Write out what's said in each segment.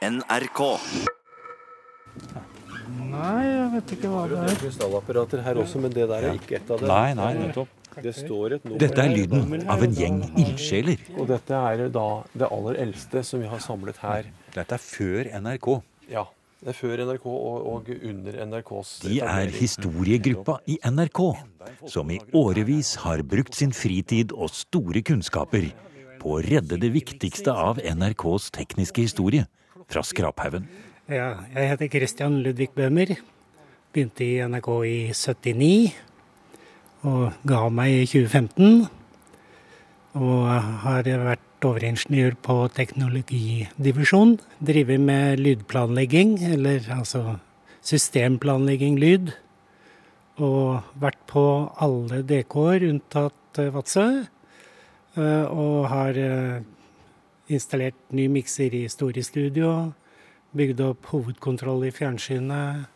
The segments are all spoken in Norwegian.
NRK. Nei, jeg vet ikke hva det er. Krystallapparater her også, men det der er ikke et av dem. Nei, nei, nettopp. Det står et nummer Dette er lyden av en gjeng ildsjeler. Og dette er da det aller eldste som vi har samlet her. Dette er før NRK. Ja. Det er før NRK og, og under NRKs De er historiegruppa i NRK, som i årevis har brukt sin fritid og store kunnskaper på å redde det viktigste av NRKs tekniske historie fra skraphaugen. Ja, jeg heter Christian Ludvig Bøhmer. Begynte i NRK i 79 og ga meg i 2015. Og har vært overingeniør på teknologidivisjon. Driver med lydplanlegging, eller altså systemplanlegging lyd. Og vært på alle DK-er unntatt Vadsø. Eh, Og har eh, installert ny mikser i Storestudio. Bygd opp hovedkontroll i fjernsynet.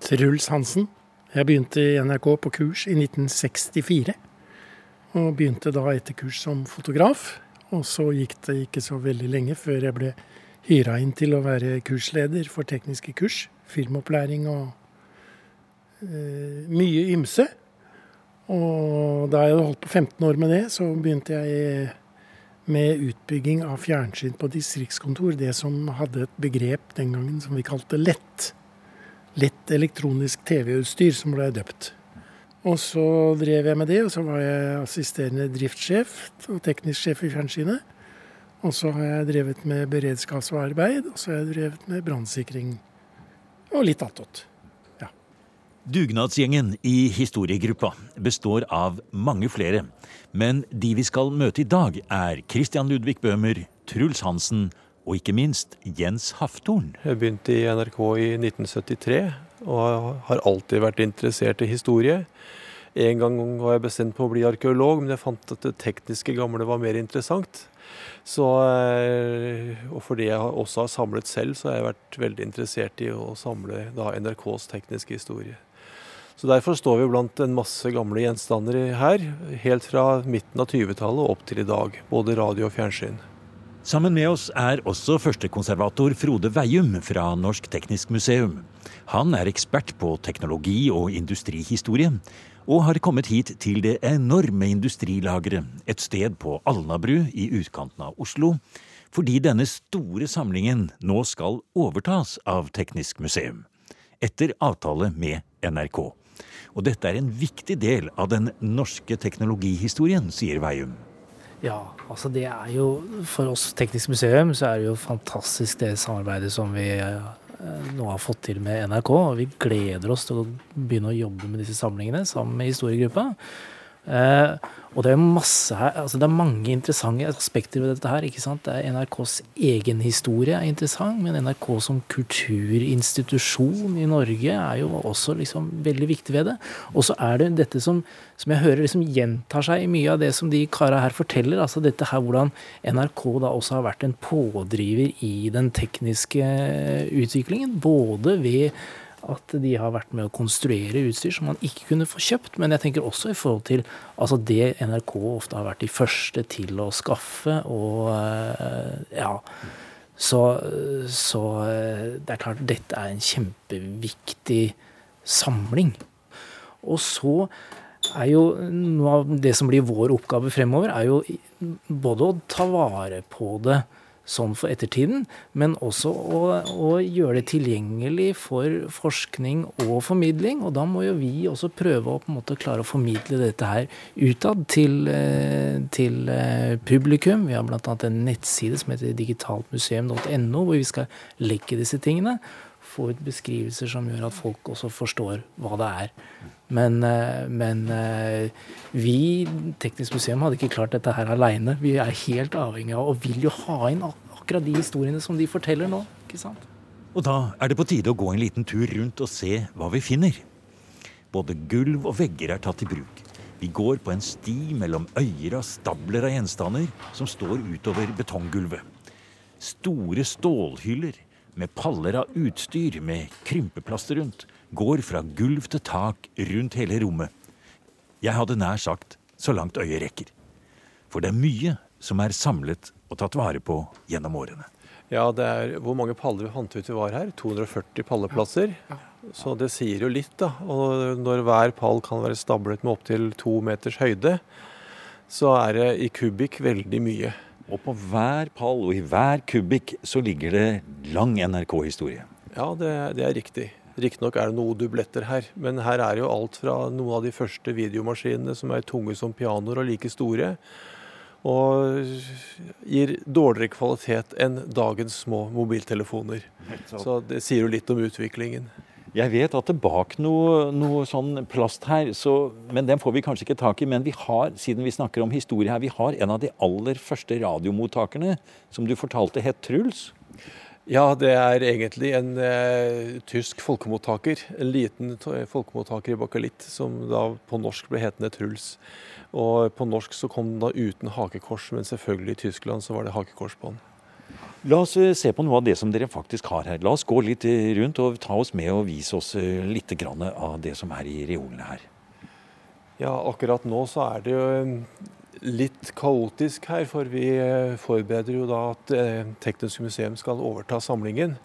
Truls Hansen. Jeg begynte i NRK på kurs i 1964. Og begynte da etter kurs som fotograf. Og så gikk det ikke så veldig lenge før jeg ble hyra inn til å være kursleder for tekniske kurs. Filmopplæring og eh, mye ymse. Og da jeg hadde holdt på 15 år med det, så begynte jeg med utbygging av fjernsyn på distriktskontor. Det som hadde et begrep den gangen som vi kalte lett lett elektronisk TV-utstyr, som ble døpt. Og så drev jeg med det, og så var jeg assisterende driftssjef og teknisk sjef i fjernsynet. Og så har jeg drevet med beredskapsarbeid, og så har jeg drevet med brannsikring og litt attåt. Dugnadsgjengen i historiegruppa består av mange flere. Men de vi skal møte i dag, er Christian Ludvig Bøhmer, Truls Hansen og ikke minst Jens Haftorn. Jeg begynte i NRK i 1973 og har alltid vært interessert i historie. En gang var jeg bestemt på å bli arkeolog, men jeg fant at det tekniske gamle var mer interessant. Så, eh, og fordi jeg også har samlet selv, så har jeg vært veldig interessert i å samle da, NRKs tekniske historie. Så Derfor står vi blant en masse gamle gjenstander her, helt fra midten av 20-tallet og opp til i dag. Både radio og fjernsyn. Sammen med oss er også førstekonservator Frode Veium fra Norsk Teknisk Museum. Han er ekspert på teknologi og industrihistorie, og har kommet hit til det enorme industrilageret, et sted på Alnabru i utkanten av Oslo, fordi denne store samlingen nå skal overtas av Teknisk museum, etter avtale med NRK. Og dette er en viktig del av den norske teknologihistorien, sier Veium. Ja, altså det er jo For oss Teknisk museum så er det jo fantastisk det samarbeidet som vi eh, nå har fått til med NRK. Og vi gleder oss til å begynne å jobbe med disse samlingene sammen med historiegruppa. Eh, og det er masse her, altså det er mange interessante aspekter ved dette her. ikke sant? Det er NRKs egen historie er interessant, men NRK som kulturinstitusjon i Norge er jo også liksom veldig viktig ved det. Og så er det dette som, som jeg hører liksom gjentar seg i mye av det som de kara her forteller. altså dette her Hvordan NRK da også har vært en pådriver i den tekniske utviklingen. Både ved at de har vært med å konstruere utstyr som man ikke kunne få kjøpt. Men jeg tenker også i forhold til altså det NRK ofte har vært de første til å skaffe. Og eh, ja. Så, så eh, det er klart dette er en kjempeviktig samling. Og så er jo noe av det som blir vår oppgave fremover, er jo både å ta vare på det sånn for ettertiden, men også å, å, gjøre det tilgjengelig for forskning og formidling. Og da må jo vi også prøve å på en måte klare å formidle dette her utad til, til publikum. Vi har bl.a. en nettside som heter digitaltmuseum.no, hvor vi skal legge disse tingene. Få ut beskrivelser som gjør at folk også forstår hva det er. Men, men, vi, Teknisk museum, hadde ikke klart dette her aleine. Vi er helt avhengig av, og vil jo ha inn akkurat de historiene som de forteller nå. ikke sant? Og da er det på tide å gå en liten tur rundt og se hva vi finner. Både gulv og vegger er tatt i bruk. Vi går på en sti mellom øyer av stabler av gjenstander som står utover betonggulvet. Store stålhyller med paller av utstyr med krympeplaster rundt går fra gulv til tak rundt hele rommet. Jeg hadde nær sagt så langt øyet rekker. For det er mye som er samlet og tatt vare på gjennom årene. Ja, det er Hvor mange paller vi fant ut vi var her? 240 palleplasser. Så det sier jo litt, da. Og når hver pall kan være stablet med opptil to meters høyde, så er det i kubikk veldig mye. Og på hver pall og i hver kubikk så ligger det lang NRK-historie. Ja, det, det er riktig. Riktignok er det noe dubletter her, men her er jo alt fra noen av de første videomaskinene som er tunge som pianoer og like store, og gir dårligere kvalitet enn dagens små mobiltelefoner. Så det sier jo litt om utviklingen. Jeg vet at det bak noe, noe sånn plast her, så, men den får vi kanskje ikke tak i. Men vi har, siden vi snakker om historie her, vi har en av de aller første radiomottakerne som du fortalte het Truls. Ja, det er egentlig en eh, tysk folkemottaker. En liten folkemottaker i bakalitt som da på norsk ble hetende Truls. Og på norsk så kom den da uten hakekors, men selvfølgelig i Tyskland så var det hakekors på den. La oss eh, se på noe av det som dere faktisk har her. La oss gå litt eh, rundt og ta oss med og vise oss eh, litt av det som er i reolene her. Ja, akkurat nå så er det jo litt kaotisk her, for vi forbereder jo da at Teknisk museum skal overta samlingen.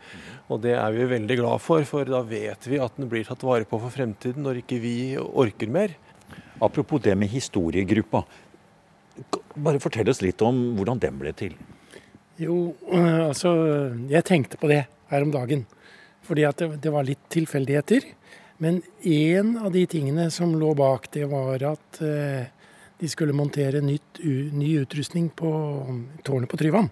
Og det er vi veldig glad for, for da vet vi at den blir tatt vare på for fremtiden når ikke vi orker mer. Apropos det med historiegruppa. Bare fortell oss litt om hvordan den ble til. Jo, øh, altså Jeg tenkte på det her om dagen. Fordi at det, det var litt tilfeldigheter. Men én av de tingene som lå bak, det var at eh, de skulle montere nytt, u, ny utrustning på tårnet på Tryvann.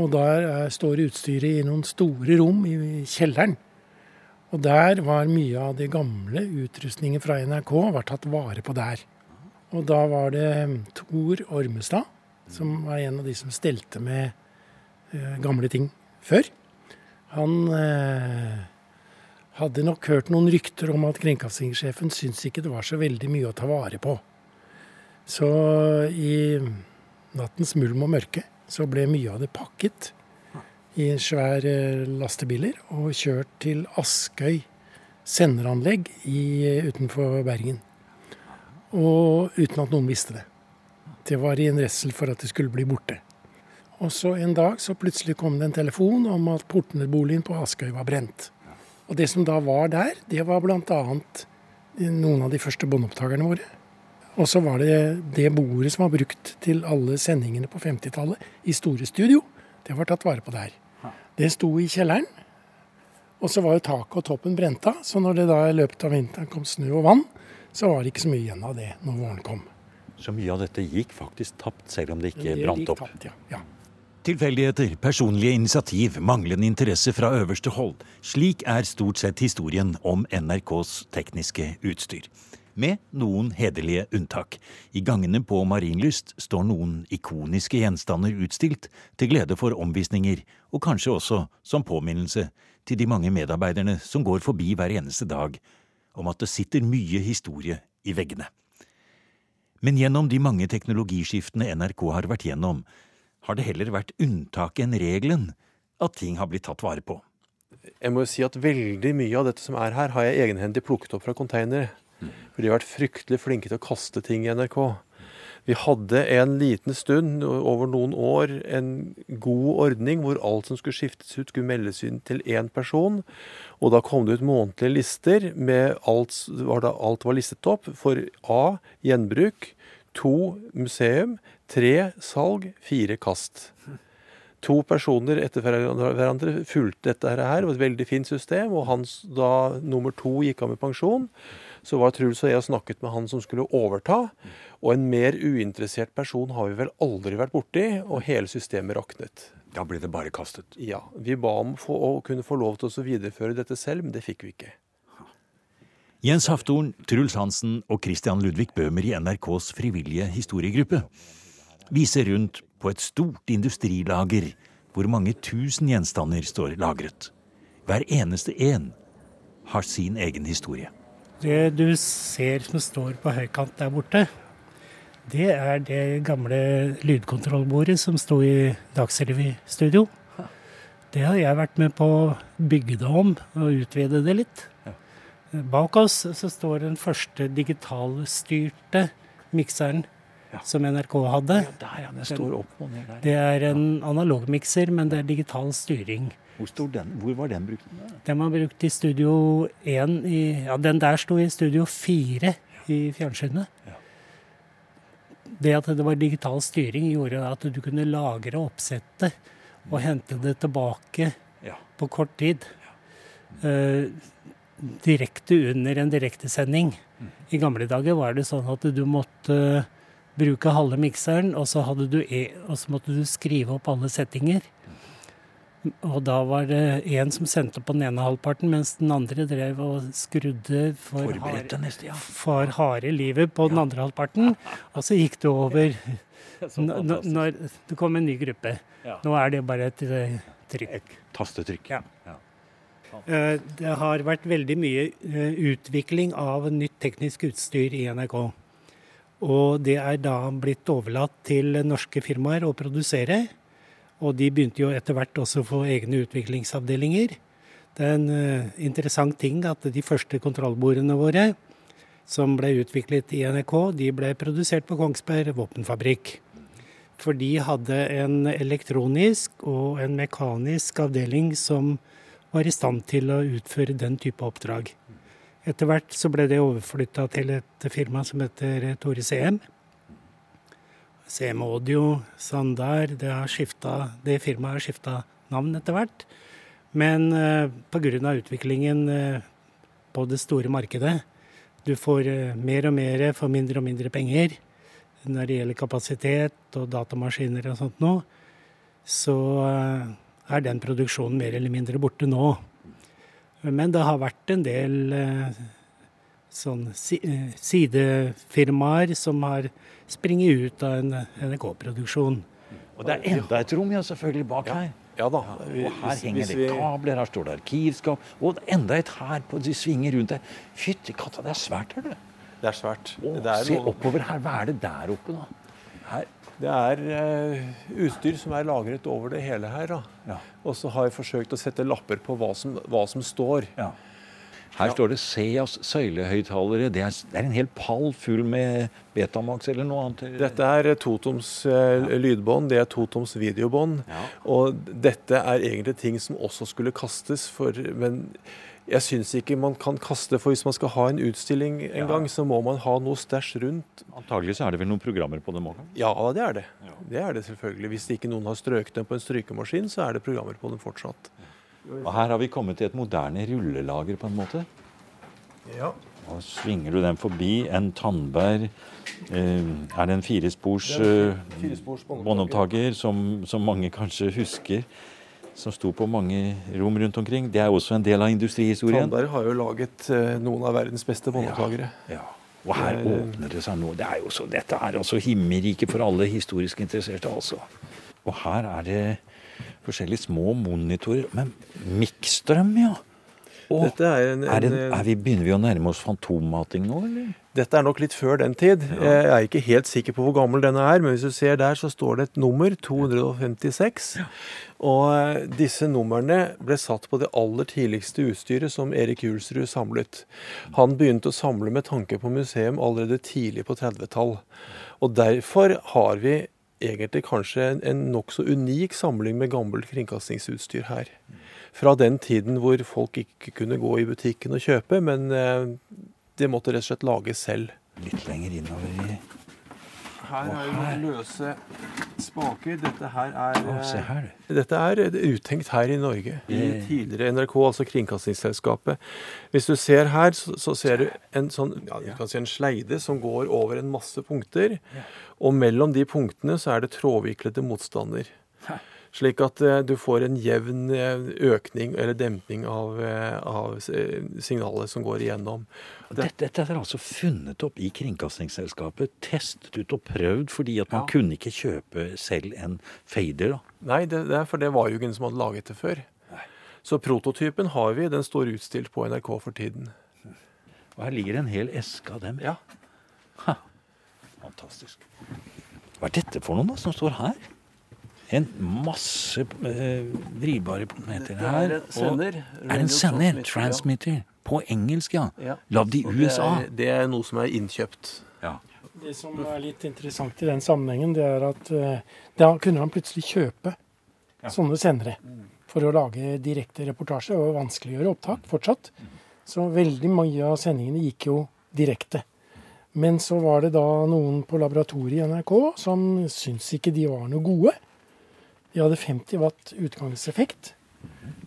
Og der er, står utstyret i noen store rom i kjelleren. Og der var mye av det gamle utrustningen fra NRK var tatt vare på der. Og da var det Tor Ormestad, som var en av de som stelte med gamle ting før. Han uh, hadde nok hørt noen rykter om at kringkastingssjefen syntes ikke det var så veldig mye å ta vare på. Så i nattens mulm og mørke så ble mye av det pakket i svære eh, lastebiler og kjørt til Askøy senderanlegg i, eh, utenfor Bergen. Og uten at noen visste det. Det var i en redsel for at det skulle bli borte. Og så en dag så plutselig kom det en telefon om at portnerboligen på Askøy var brent. Og det som da var der, det var bl.a. noen av de første båndopptakerne våre. Og så var det det bordet som var brukt til alle sendingene på 50-tallet i Store Studio. Det var tatt vare på der. Det sto i kjelleren. Og så var jo taket og toppen brent av, så når det da i løpet av vinteren kom snø og vann, så var det ikke så mye igjen av det når våren kom. Så mye av dette gikk faktisk tapt, selv om det ikke det brant opp? Tapt, ja. ja. Tilfeldigheter, personlige initiativ, manglende interesse fra øverste hold. Slik er stort sett historien om NRKs tekniske utstyr med noen hederlige unntak. I gangene på Marienlyst står noen ikoniske gjenstander utstilt til glede for omvisninger, og kanskje også som påminnelse til de mange medarbeiderne som går forbi hver eneste dag, om at det sitter mye historie i veggene. Men gjennom de mange teknologiskiftene NRK har vært gjennom, har det heller vært unntaket enn regelen at ting har blitt tatt vare på. Jeg må jo si at Veldig mye av dette som er her, har jeg egenhendig plukket opp fra containere. For de har vært fryktelig flinke til å kaste ting i NRK. Vi hadde en liten stund, over noen år, en god ordning hvor alt som skulle skiftes ut, skulle meldes inn til én person. Og da kom det ut månedlige lister med alt, var da, alt var listet opp for A gjenbruk, to museum, tre salg, fire kast. To personer etter hverandre fulgte dette her. Det var et veldig fint system. Og hans, da nummer to gikk av med pensjon, så var Truls og jeg og snakket med han som skulle overta. Og en mer uinteressert person har vi vel aldri vært borti, og hele systemet raknet. Da ble det bare kastet? Ja. Vi ba om å kunne få lov til å videreføre dette selv, men det fikk vi ikke. Jens Haftorn, Truls Hansen og Christian Ludvig Bøhmer i NRKs frivillige historiegruppe viser rundt på et stort industrilager hvor mange tusen gjenstander står lagret. Hver eneste en har sin egen historie. Det du ser som står på høykant der borte, det er det gamle lydkontrollbordet som sto i Dagsrevy-studio. Det har jeg vært med på å bygge det om og utvide det litt. Bak oss så står den første digitalstyrte mikseren Ja. som NRK hadde. Ja, der, ja. Den står opp og ned der. Det er en analogmikser, men det er digital styring. Hvor, den? Hvor var den brukt? Den var brukt i Studio 1 i, Ja, den der sto i Studio 4 i fjernsynet. Ja. Det at det var digital styring, gjorde at du kunne lagre oppsettet og hente det tilbake på kort tid. Eh, direkte under en direktesending. I gamle dager var det sånn at du måtte bruke halve mikseren, og så, hadde du e og så måtte du skrive opp alle settinger. Og da var det en som sendte på den ene halvparten, mens den andre drev og skrudde for, harde, neste, ja. for harde livet på den andre halvparten. Og så gikk det over Så n- n- fantastisk. når det kom en ny gruppe. Ja. Nå er det bare et trykk. trykk. Tastetrykk. Ja. Eh, Det har vært veldig mye eh, utvikling av nytt teknisk utstyr i NRK. Og det er da blitt overlatt til norske firmaer å produsere. Og de begynte jo etter hvert også å få egne utviklingsavdelinger. Det er en eh, interessant ting at de første kontrollbordene våre som ble utviklet i NRK, de ble produsert på Kongsberg våpenfabrikk. For de hadde en elektronisk og en mekanisk avdeling som var i stand til å utføre den type oppdrag. Etter hvert så ble det overflytta til et firma som heter Tore CM. CM Audio, Sandar, det, har skiftet, det firmaet har skifta navn etter hvert. Men eh, pga. utviklingen eh, på det store markedet, du får eh, mer og mer for mindre og mindre penger når det gjelder kapasitet og datamaskiner og sånt noe, så eh, er den produksjonen mer eller mindre borte nå. Men det har vært en del eh, sånn eh, sidefirmaer som har springet ut av en NRK-produksjon. Og det er enda et rom, ja, selvfølgelig, bak her. Ja da. Og her hvis- henger det vi- kabler, her står det arkivskap. Og enda et her på de svinger rundt der. Fytti katta, det er svært her, du. Det er svært. Å, Det er, se noe, oppover her. Hva er det der oppe, da? Her. Det er uh, utstyr som er lagret over det hele her. da. Ja. Og så har jeg forsøkt å sette lapper på hva som, hva som står. ja. Her står det Seas søylehøyttalere. Det, det er en hel pall full med Betamax eller noe annet. Dette er totoms uh, lydbånd, det er totoms videobånd. Ja. Og dette er egentlig ting som også skulle kastes, for, men jeg syns ikke man kan kaste, for hvis man skal ha en utstilling en Ja. gang, så må man ha noe stæsj rundt. Antagelig så er det vel noen programmer på dem òg? Ja, det er det. Det er det selvfølgelig. Hvis ikke noen har strøket dem på en strykemaskin, så er det programmer på dem fortsatt. Og her har vi kommet til et moderne rullelager, på en måte. Ja. Og svinger du den forbi en Tandberg eh, Er det en firespors eh, båndopptaker som, som mange kanskje husker? Som sto på mange rom rundt omkring. Det er også en del av industrihistorien. Tandberg har jo laget eh, noen av verdens beste båndopptakere. Ja. Og her Det er- åpner det seg nå. Det er så, dette er altså himmelriket for alle historisk interesserte, altså. Og her er det forskjellige små monitorer. Men Mikstrøm, ja. Og Dette er en, er en, er vi, begynner vi å nærme oss fantommating nå, eller? Dette er nok litt før den tid. Jeg er ikke helt sikker på hvor gammel denne er, men hvis du ser der, så står det et nummer, 256. Og eh, disse numrene ble satt på det aller tidligste utstyret som Erik Julsrud samlet. Han begynte å samle med tanke på museum allerede tidlig på 30-tall. Og derfor har vi egentlig kanskje en, en nokså unik samling med gammelt kringkastingsutstyr her. Fra den tiden hvor folk ikke kunne gå i butikken og kjøpe, men eh, det måtte rett og slett lages selv. Litt lenger innover i Her er jo noen løse spaker. Dette her er Å, se eh, her. Dette er uttenkt her i Norge. I tidligere NRK, altså Kringkastingsselskapet. Hvis du ser her, så, så ser du en sånn ja, du kan si en sleide som går over en masse punkter. Og mellom de punktene så er det trådviklede motstander. Slik at eh, du får en jevn eh, økning eller demping av, eh, av signalet som går igjennom. Dette, dette er altså funnet opp i Kringkastingsselskapet, testet ut og prøvd, fordi at man Ja. kunne ikke kjøpe selv en fader. da. Nei, det, det er for det var jo ingen som hadde laget det før. Så prototypen har vi. Den står utstilt på NRK for tiden. Og her ligger en hel eske av dem. Ja. Ha. Fantastisk. Hva er dette for noe da, som står her? En masse eh, vridbare planeter her. og- Er en sender? Transmitter. På engelsk, ja. Ja. Lagd i USA. Det er, det er noe som er innkjøpt. Ja. Det som er litt interessant i den sammenhengen, det er at eh, da kunne han plutselig kjøpe ja. sånne sendere for å lage direkte reportasje og vanskeliggjøre opptak fortsatt. Så veldig mye av sendingene gikk jo direkte. Men så var det da noen på laboratoriet i NRK som syntes ikke de var noe gode. De hadde 50 watt utgangseffekt.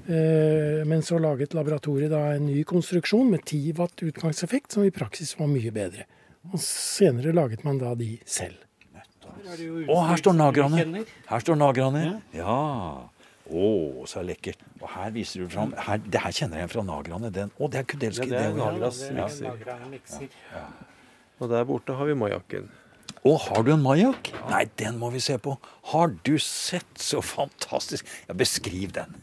Eh, men så laget laboratoriet da en ny konstruksjon med 10 watt utgangseffekt, som i praksis var mye bedre. Og senere laget man da de selv. Å, her står nagrane! Her står nagrane. Ja. Å, så lekkert. Og her viser du fram her, Det her kjenner jeg fra nagrane. Den. Å, det er kudelsk. Ja, det er Nagras mikser. Ja. Og der borte har vi majakken. Å, har du en majak? Nei, den må vi se på. Har du sett? Så fantastisk. Ja, Beskriv den.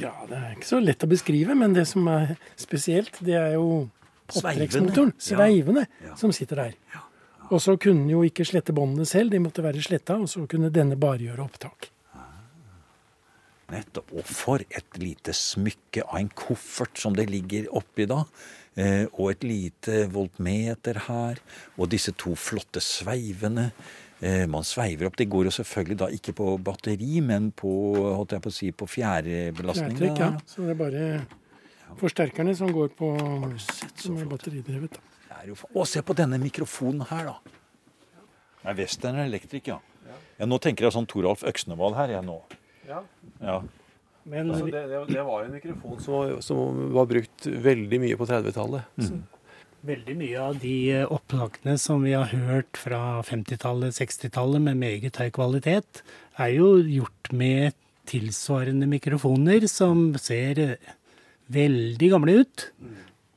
Ja, det er ikke så lett å beskrive, men det som er spesielt, det er jo opptrekksmotoren, sveivende, ja. som sitter der. Ja. Og så kunne den jo ikke slette båndene selv, de måtte være sletta, og så kunne denne bare gjøre opptak. Nettopp. Og for et lite smykke av en koffert som det ligger oppi da. Eh, og et lite voltmeter her. Og disse to flotte sveivene. Eh, man sveiver opp. Det går jo selvfølgelig da ikke på batteri, men på holdt jeg på å si, på fjærebelastning. Fjærtrekk, ja. Så det er bare forsterkerne som går på som er batteridrevet. da. Å, se på denne mikrofonen her, da. Det er Western Electric, ja. ja. Nå tenker jeg sånn Toralf Øksnevold her, jeg nå. Ja. ja. Men, altså, det, det, det, var en mikrofon som var, som var brukt veldig mye på 30-tallet. Mm. Veldig mye av de opptakene som vi har hørt fra 50-tallet, 60-tallet med meget høy kvalitet, er jo gjort med tilsvarende mikrofoner som ser veldig gamle ut.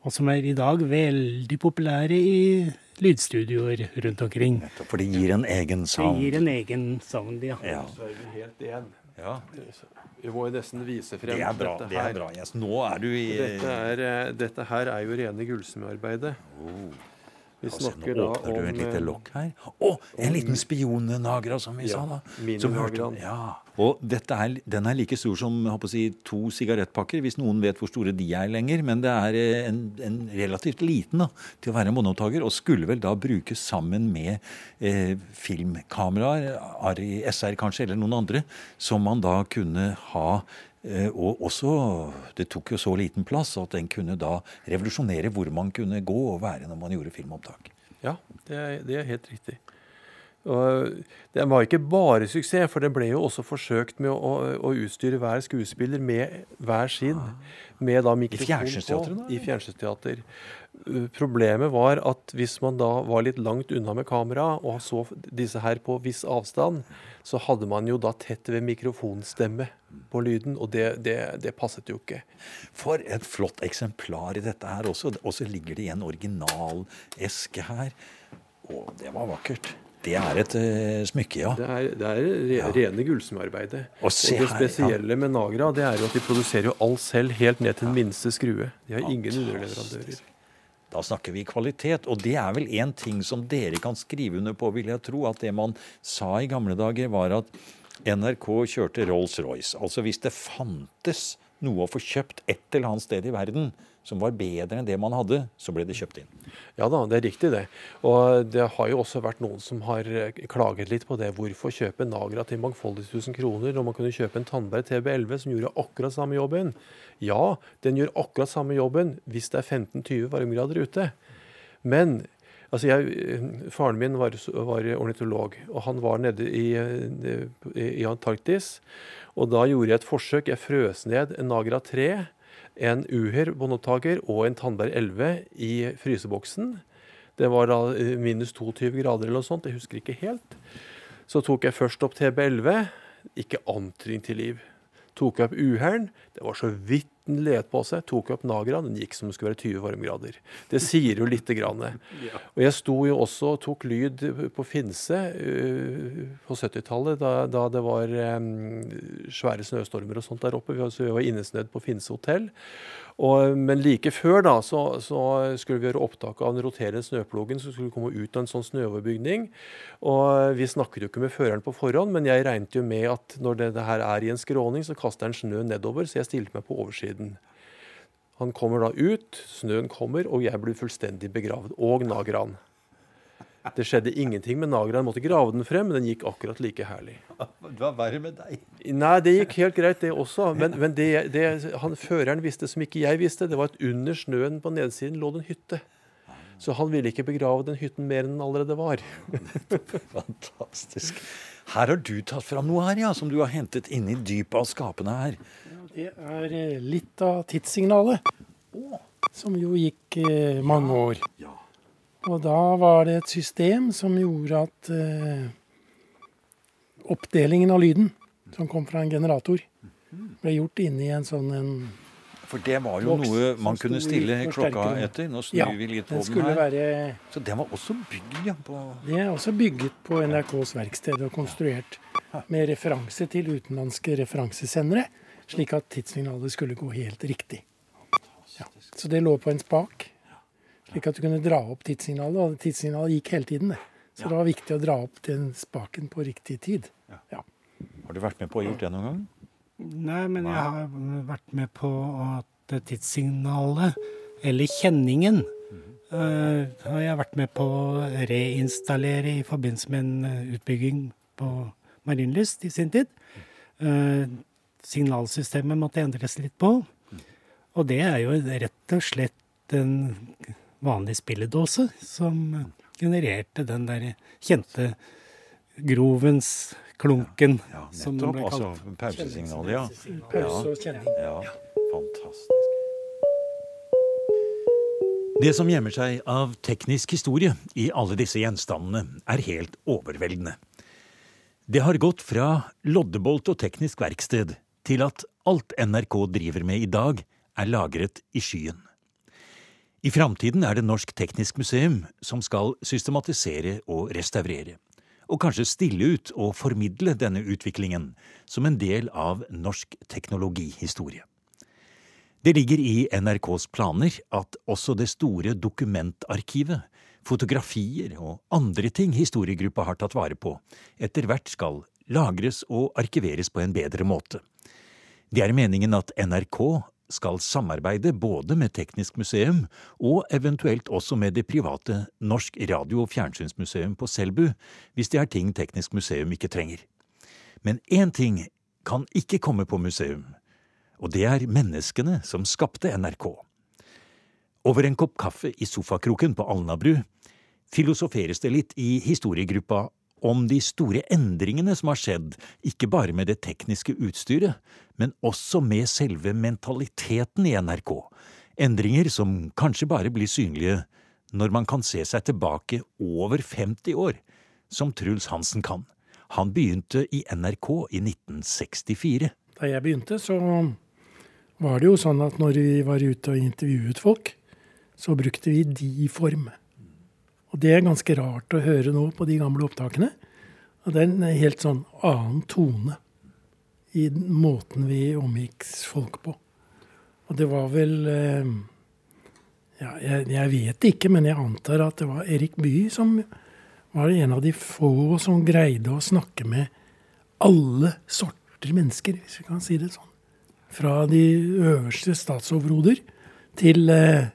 Og som er i dag veldig populære i lydstudioer rundt omkring. For det gir en egen sound. Det gir en egen sound, ja. ja. Vi må jo nesten vise frem det er bra, dette her. Det er bra. Yes, nå er du i Dette, er, eh, dette her er jo rene gullsmedarbeidet. Oh. Vi snakker da om du et lite eh, lokk her. Å, en liten spionnagra, som vi ja, sa da. Mininagraen. Ja. Og er, den er like stor som si, to sigarettpakker, hvis noen vet hvor store de er lenger. Men det er eh, en, en relativt liten da, til å være monopptaker, og skulle vel da brukes sammen med eh, filmkameraer, SR kanskje, eller noen andre, som man da kunne ha og også Det tok jo så liten plass at den kunne da revolusjonere hvor man kunne gå og være når man gjorde filmopptak. Ja, det er, det er helt riktig. Og Den var ikke bare suksess, for det ble jo også forsøkt med å, å utstyre hver skuespiller med hver sin. Med da mikrofon på. I fjernsynsteater. Problemet var at hvis man da var litt langt unna med kamera og så disse her på viss avstand, så hadde man jo da tett ved mikrofonstemme på lyden, og det, det, det passet jo ikke. For et flott eksemplar i dette her også. Og så ligger det i en original eske her. Å, det var vakkert. Det er et uh, smykke, ja. Det er, det er re, ja. rene gullsmedarbeidet. Og, og, det spesielle ja. med Nagra det er jo at de produserer jo alt selv, helt ned til den minste skrue. De har ingen underleverandører. Da snakker vi kvalitet, og det er vel én ting som dere kan skrive under på, vil jeg tro. At det man sa i gamle dager, var at NRK kjørte Rolls-Royce. Altså hvis det fantes noe å få kjøpt et eller annet sted i verden, som var bedre enn det man hadde, så ble det kjøpt inn. Ja da, det er riktig det. Og det har jo også vært noen som har eh, klaget litt på det. Hvorfor kjøpe Nagra til mangfoldige tusen kroner når man kunne kjøpe en Tandberg TB11 som gjorde akkurat samme jobben? Ja, den gjør akkurat samme jobben hvis det er 15-20 varmegrader ute. Men altså jeg, faren min var, var, ornitolog, og han var nede i, i Antarktis. Og da gjorde jeg et forsøk. Jeg frøs ned en Nagra 3 en Uher båndopptaker og en Tandberg 11 i fryseboksen. Det var da eh, minus 22 grader eller noe sånt, jeg husker ikke helt. Så tok jeg først opp TB11. Ikke antydning til liv. Tok jeg opp Uheren. Det var så vidt den let på seg. Tok opp Nagra. Den gikk som det skulle være 20 varmegrader. Det sier jo lite grann. Og jeg sto jo også og tok lyd på Finse uh, på 70-tallet, da, da, det var svære snøstormer og sånt der oppe. Så vi var innesnødd på Finse hotell. Og, men like før da, så, så, skulle vi gjøre opptak av den roterende snøplogen som skulle komme ut av en sånn snøoverbygning. Og Vi snakket jo ikke med føreren på forhånd, men jeg regnet jo med at når det, det her er i en skråning, så kaster den snø nedover, så jeg stilte meg på oversiden. Han kommer da ut, snøen kommer, og jeg blir fullstendig begravet. Og Nagran. Det skjedde ingenting med Nagran. Måtte grave den frem, men den gikk akkurat like herlig. Det var verre med deg. Nei, det gikk helt greit, det også. Men, men det, det han, føreren visste som ikke jeg visste, det var at under snøen på nedsiden lå det en hytte. Så han ville ikke begrave den hytten mer enn den allerede var. Fantastisk. Her har du tatt fram noe her, ja, som du har hentet inn i dypet av skapene her. Det er eh, litt av tidssignalet, som jo gikk eh, mange år. Og da var det et system som gjorde at eh, oppdelingen av lyden, som kom fra en generator, ble gjort inni en sånn en For det var jo Boks noe man kunne stille klokka etter. Nå snur Ja, vi litt på den her. være Så den var også bygd, ja. På Det er også bygget på NRKs verksted og konstruert med referanse til utenlandske referansesendere, slik at tidssignalet skulle gå helt riktig. Ja. Så det lå på en spak, slik at du kunne dra opp tidssignalet, og tidssignalet gikk hele tiden. det. Så det var viktig å dra opp den spaken på riktig tid. Ja. Har du vært med på å gjort det noen gang? Nei, men jeg har vært med på at tidssignalet, eller kjenningen, Uh, har jeg vært med på å reinstallere i forbindelse med en eh, utbygging på Marienlyst i sin tid. Eh, signalsystemet måtte endres litt på. Og det er jo rett og slett en vanlig spilledåse som genererte den der kjente grovens klunken, Ja, som den ble kalt. Altså pausesignalet, ja. Pause og kjenning. Ja, fantastisk. Det som gjemmer seg av teknisk historie i alle disse gjenstandene, er helt overveldende. Det har gått fra loddebolt og teknisk verksted til at alt NRK driver med i dag, er lagret i skyen. I framtiden er det Norsk Teknisk Museum som skal systematisere og restaurere, og kanskje stille ut og formidle denne utviklingen som en del av norsk teknologihistorie. Det ligger i NRKs planer at også det store dokumentarkivet, fotografier og andre ting historiegruppa har tatt vare på, etter hvert skal lagres og arkiveres på en bedre måte. Det er meningen at NRK skal samarbeide både med Teknisk museum og eventuelt også med det private Norsk radio- og fjernsynsmuseum på Selbu, hvis det er ting Teknisk museum ikke trenger. Men én ting kan ikke komme på museum, og det er menneskene som skapte NRK. Over en kopp kaffe i sofakroken på Alnabru filosoferes det litt i historiegruppa om de store endringene som har skjedd, ikke bare med det tekniske utstyret, men også med selve mentaliteten i NRK. Endringer som kanskje bare blir synlige når man kan se seg tilbake over 50 år, som Truls Hansen kan. Han begynte i NRK i 1964. Da jeg begynte, så var det jo sånn at når vi var ute og intervjuet folk, så brukte vi de-form. Og det er ganske rart å høre nå på de gamle opptakene. Og det er en helt sånn annen tone i måten vi omgikk folk på. Og det var vel eh, ja, jeg, jeg vet ikke, men jeg antar at det var Erik Bye som var en av de få som greide å snakke med alle sorter mennesker, hvis vi kan si det sånn. Fra de øverste statsoverhoder til eh,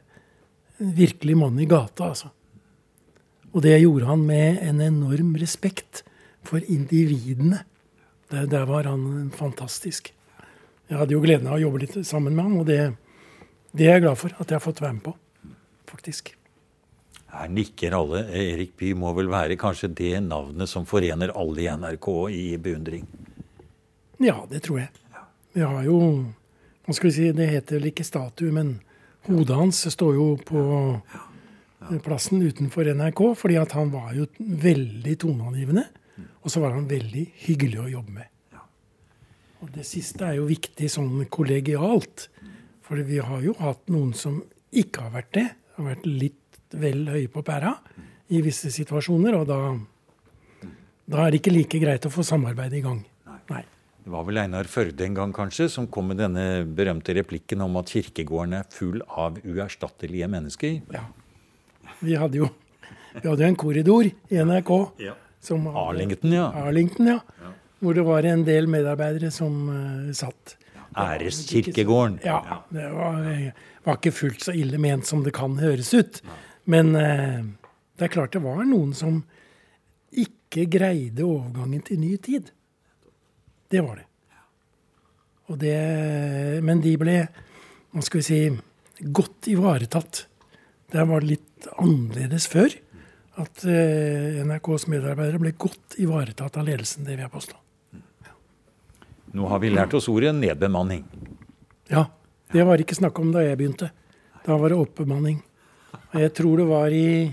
virkelig mannen i gata, altså. Og det gjorde han med en enorm respekt for individene. Der, der var han fantastisk. Jeg hadde jo gleden av å jobbe litt sammen med han, og det, det er jeg glad for at jeg har fått være med på, faktisk. Her nikker alle. Erik Bye må vel være kanskje det navnet som forener alle i NRK i beundring. Ja, det tror jeg. Vi har jo Hva skal vi si, det heter vel ikke statue, men hodet hans står jo på plassen utenfor NRK, fordi at han var jo veldig toneangivende. Og så var han veldig hyggelig å jobbe med. Og det siste er jo viktig sånn kollegialt. For vi har jo hatt noen som ikke har vært det. Har vært litt vel høye på pæra i visse situasjoner. Og da, da er det ikke like greit å få samarbeidet i gang. Nei. Det var vel Einar Førde en gang kanskje som kom med denne berømte replikken om at kirkegården er full av uerstattelige mennesker. Ja. Vi hadde jo vi hadde en korridor i NRK. Som Arlington, ja. Arlington, ja. Hvor det var en del medarbeidere som uh, satt. Æreskirkegården. Ja. Det var, var ikke fullt så ille ment som det kan høres ut. Men uh, Det er klart det var noen som ikke greide overgangen til ny tid. Det var det. det men de ble, hva skal vi si, godt ivaretatt. Det var litt annerledes før. At eh, NRKs medarbeidere ble godt ivaretatt av ledelsen, det vil jeg påstå. Nå har vi lært oss ordet nedbemanning. Ja. Det var ikke snakk om da jeg begynte. Da var det oppbemanning. Jeg tror det var i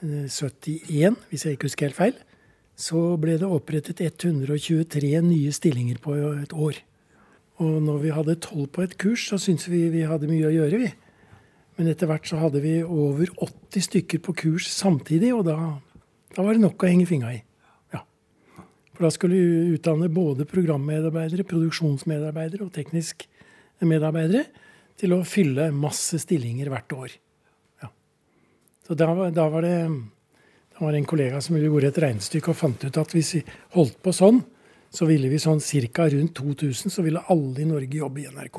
71, eh, hvis jeg ikke husker helt feil, så ble det opprettet 123 nye stillinger på et år. Og når vi hadde tolv på et kurs, så syntes vi vi hadde mye å gjøre, vi. Men etter hvert så hadde vi over 80 stykker på kurs samtidig, og da, da var det nok å henge fingra i. Ja. For da skulle vi utdanne både programmedarbeidere, produksjonsmedarbeidere og teknisk medarbeidere til å fylle masse stillinger hvert år. Så da, da, var det, da var en kollega som gjorde et regnestykke og fant ut at hvis vi holdt på sånn, så ville vi sånn ca. rundt 2000, så ville alle i Norge jobbe i NRK.